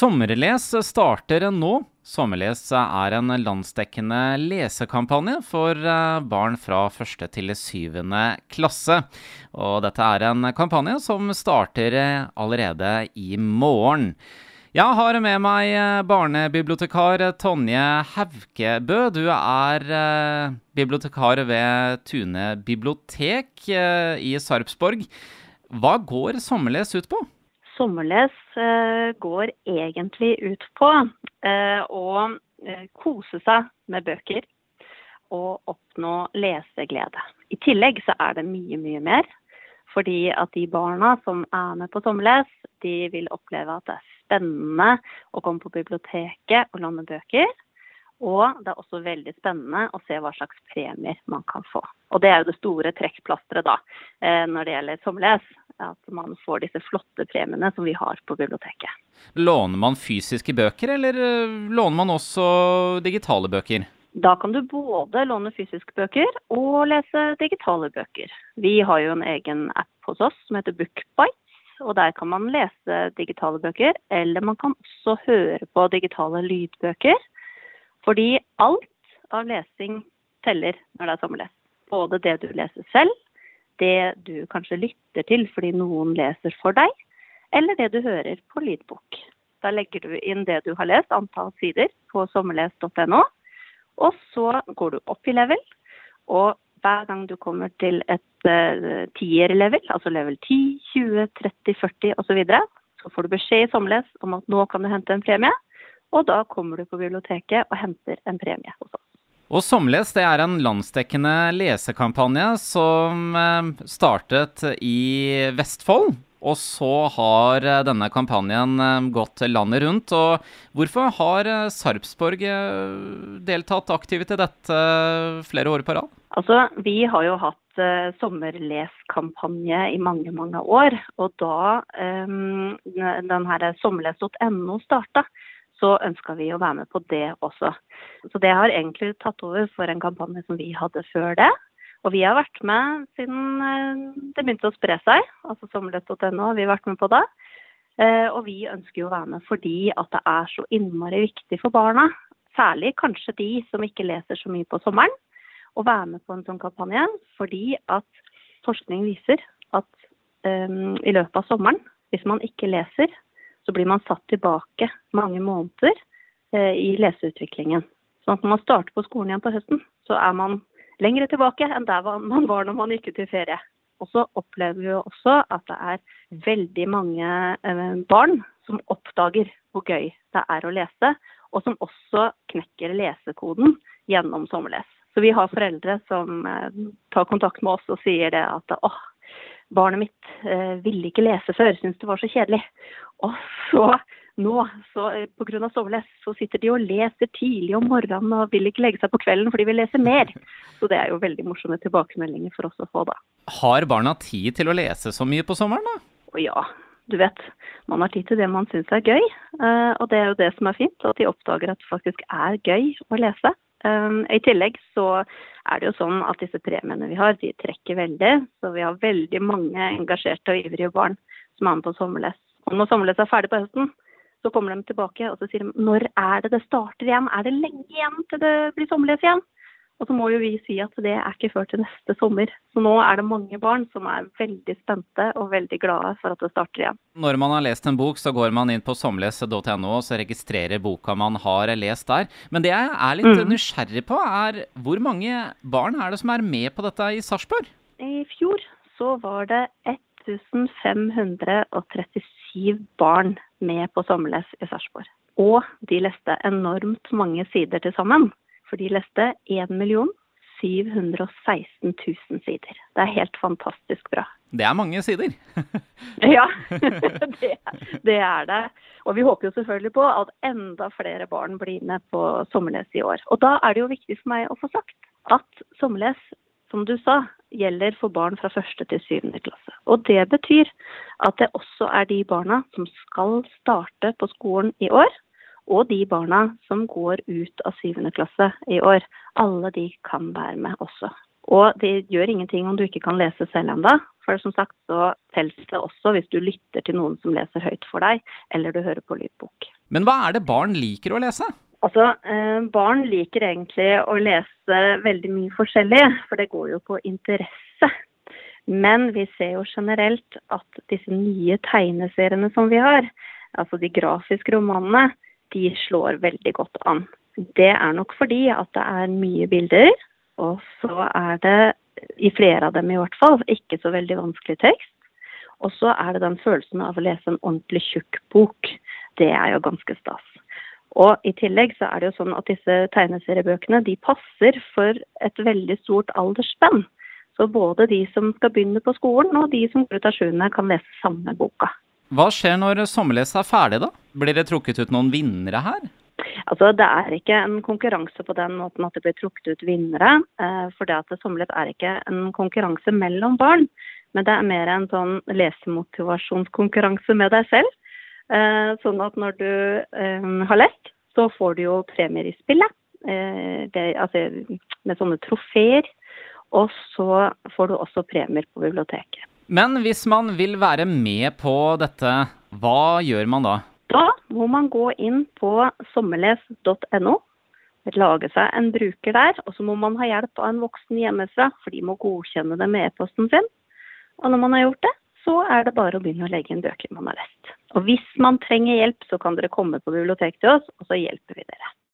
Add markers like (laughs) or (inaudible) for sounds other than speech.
Sommerles starter nå. Sommerles er en landsdekkende lesekampanje for eh, barn fra 1. til 7. klasse. Og dette er en kampanje som starter eh, allerede i morgen. Jeg har med meg eh, barnebibliotekar Tonje Haukebø. Du er bibliotekar ved Tune bibliotek i Sarpsborg. Hva går Sommerles ut på? Sommerles eh, går egentlig ut på eh, å eh, kose seg med bøker og oppnå leseglede. I tillegg så er det mye, mye mer. Fordi at de barna som er med på sommerles, de vil oppleve at det er spennende å komme på biblioteket og låne bøker. Og det er også veldig spennende å se hva slags premier man kan få. Og det er jo det store trekkplasteret da, når det gjelder sommerles at man får disse flotte premiene som vi har på biblioteket. Låner man fysiske bøker, eller eh, låner man også digitale bøker? Da kan du både låne fysiske bøker og lese digitale bøker. Vi har jo en egen app hos oss som heter Bookbite. Og der kan man lese digitale bøker, eller man kan også høre på digitale lydbøker. Fordi alt av lesing teller når det er sommerlest. Både det du leser selv, det du kanskje lytter til fordi noen leser for deg, eller det du hører på lydbok. Da legger du inn det du har lest, antall sider, på sommerles.no. Og så går du opp i level. Og hver gang du kommer til et uh, tier-level, altså level 10, 20, 30, 40 osv., så, videre, så får du beskjed i Sommerles om at nå kan du hente en premie. Og da kommer du på biblioteket og henter en premie hos oss. Og Somles det er en landsdekkende lesekampanje som eh, startet i Vestfold. Og så har eh, denne kampanjen eh, gått landet rundt. Og hvorfor har Sarpsborg deltatt aktivt i dette flere år på rad? Altså, Vi har jo hatt sommerleskampanje i mange, mange år. Og da um, den sommerles.no starta, så ønska vi å være med på det også. Så det har egentlig tatt over for en kampanje som vi hadde før det. Og vi har vært med siden eh, det begynte å spre seg, altså sommerlett.no har vi vært med på da. Eh, og vi ønsker jo å være med fordi at det er så innmari viktig for barna, særlig kanskje de som ikke leser så mye på sommeren, å være med på en sånn kampanje. Fordi at forskning viser at um, i løpet av sommeren, hvis man ikke leser, så blir man satt tilbake mange måneder eh, i leseutviklingen. Sånn at når man starter på skolen igjen på høsten, så er man lengre tilbake enn der man var når man gikk ut i ferie. Og så opplever vi også at det er veldig mange eh, barn som oppdager hvor gøy det er å lese, og som også knekker lesekoden gjennom sommerles. Så vi har foreldre som eh, tar kontakt med oss og sier det at åh, barnet mitt eh, ville ikke lese før, syntes det var så kjedelig. Og så nå, så eh, pga. sovles, så sitter de og leser tidlig om morgenen og vil ikke legge seg på kvelden for de vil lese mer. Så det er jo veldig morsomme tilbakemeldinger for oss å få, da. Har barna tid til å lese så mye på sommeren, da? Å ja. Du vet, man har tid til det man syns er gøy. Eh, og det er jo det som er fint, at de oppdager at det faktisk er gøy å lese. Um, I tillegg så er det jo sånn at disse premiene vi har, de trekker veldig. Så vi har veldig mange engasjerte og ivrige barn som er med på sommerles. Og når sommerles er ferdig på høsten, så kommer de tilbake og så sier de når er det det starter igjen? Er det lenge igjen til det blir sommerles igjen? Og så må jo vi si at det er ikke før til neste sommer. Så nå er det mange barn som er veldig spente og veldig glade for at det starter igjen. Når man har lest en bok, så går man inn på somles.no og så registrerer boka man har lest der. Men det jeg er litt mm. nysgjerrig på, er hvor mange barn er det som er med på dette i Sarpsborg? I fjor så var det 1537 barn med på sommerles i Sarpsborg. Og de leste enormt mange sider til sammen. For de leste 1 716 000 sider. Det er helt fantastisk bra. Det er mange sider. (laughs) ja, (laughs) det, det, er det. Og vi håper jo selvfølgelig på at enda flere barn blir med på sommerles i år. Og da er det jo viktig for meg å få sagt at sommerles, som du sa, gjelder for barn fra første til syvende klasse. Og det betyr at det også er de barna som skal starte på skolen i år, og de barna som går ut av syvende klasse i år. Alle de kan være med også. Og det gjør ingenting om du ikke kan lese selv ennå. For som sagt så telles det også hvis du lytter til noen som leser høyt for deg, eller du hører på lydbok. Men hva er det barn liker å lese? Altså, eh, Barn liker egentlig å lese veldig mye forskjellig, for det går jo på interesse. Men vi ser jo generelt at disse nye tegneseriene som vi har, altså de grafiske romanene, de slår veldig godt an. Det er nok fordi at det er mye bilder, og så er det, i flere av dem i hvert fall, ikke så veldig vanskelig tekst. Og så er det den følelsen av å lese en ordentlig tjukk bok. Det er jo ganske stas. Og i tillegg så er det jo sånn at disse tegneseriebøkene de passer for et veldig stort aldersspenn. Så både de som skal begynne på skolen og de som går ut av sjuende kan lese samme boka. Hva skjer når sommerleset er ferdig, da? Blir det trukket ut noen vinnere her? Altså, Det er ikke en konkurranse på den måten at det blir trukket ut vinnere. Eh, for det at sommerlett er ikke en konkurranse mellom barn, men det er mer en sånn lesemotivasjonskonkurranse med deg selv. Eh, sånn at når du eh, har lest, så får du jo premier i spillet. Det, altså, med sånne trofeer. Og så får du også premier på biblioteket. Men hvis man vil være med på dette, hva gjør man da? Da må man gå inn på sommerles.no, lage seg en bruker der, og så må man ha hjelp av en voksen hjemmefra, for de må godkjenne det med e-posten sin. Og når man har gjort det, så er det bare å begynne å legge inn bøker man har lest. Og hvis man trenger hjelp, så kan dere komme på biblioteket til oss, og så hjelper vi dere.